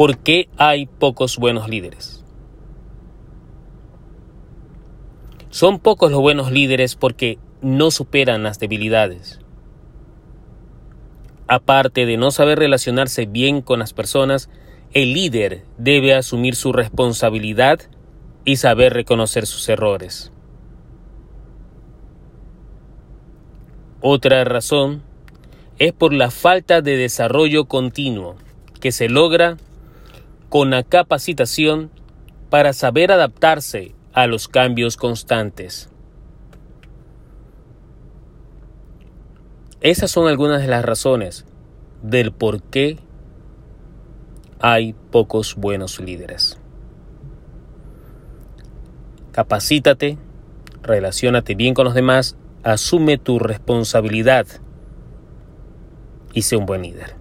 ¿Por qué hay pocos buenos líderes? Son pocos los buenos líderes porque no superan las debilidades. Aparte de no saber relacionarse bien con las personas, el líder debe asumir su responsabilidad y saber reconocer sus errores. Otra razón es por la falta de desarrollo continuo que se logra con la capacitación para saber adaptarse a los cambios constantes. Esas son algunas de las razones del por qué hay pocos buenos líderes. Capacítate, relacionate bien con los demás, asume tu responsabilidad y sé un buen líder.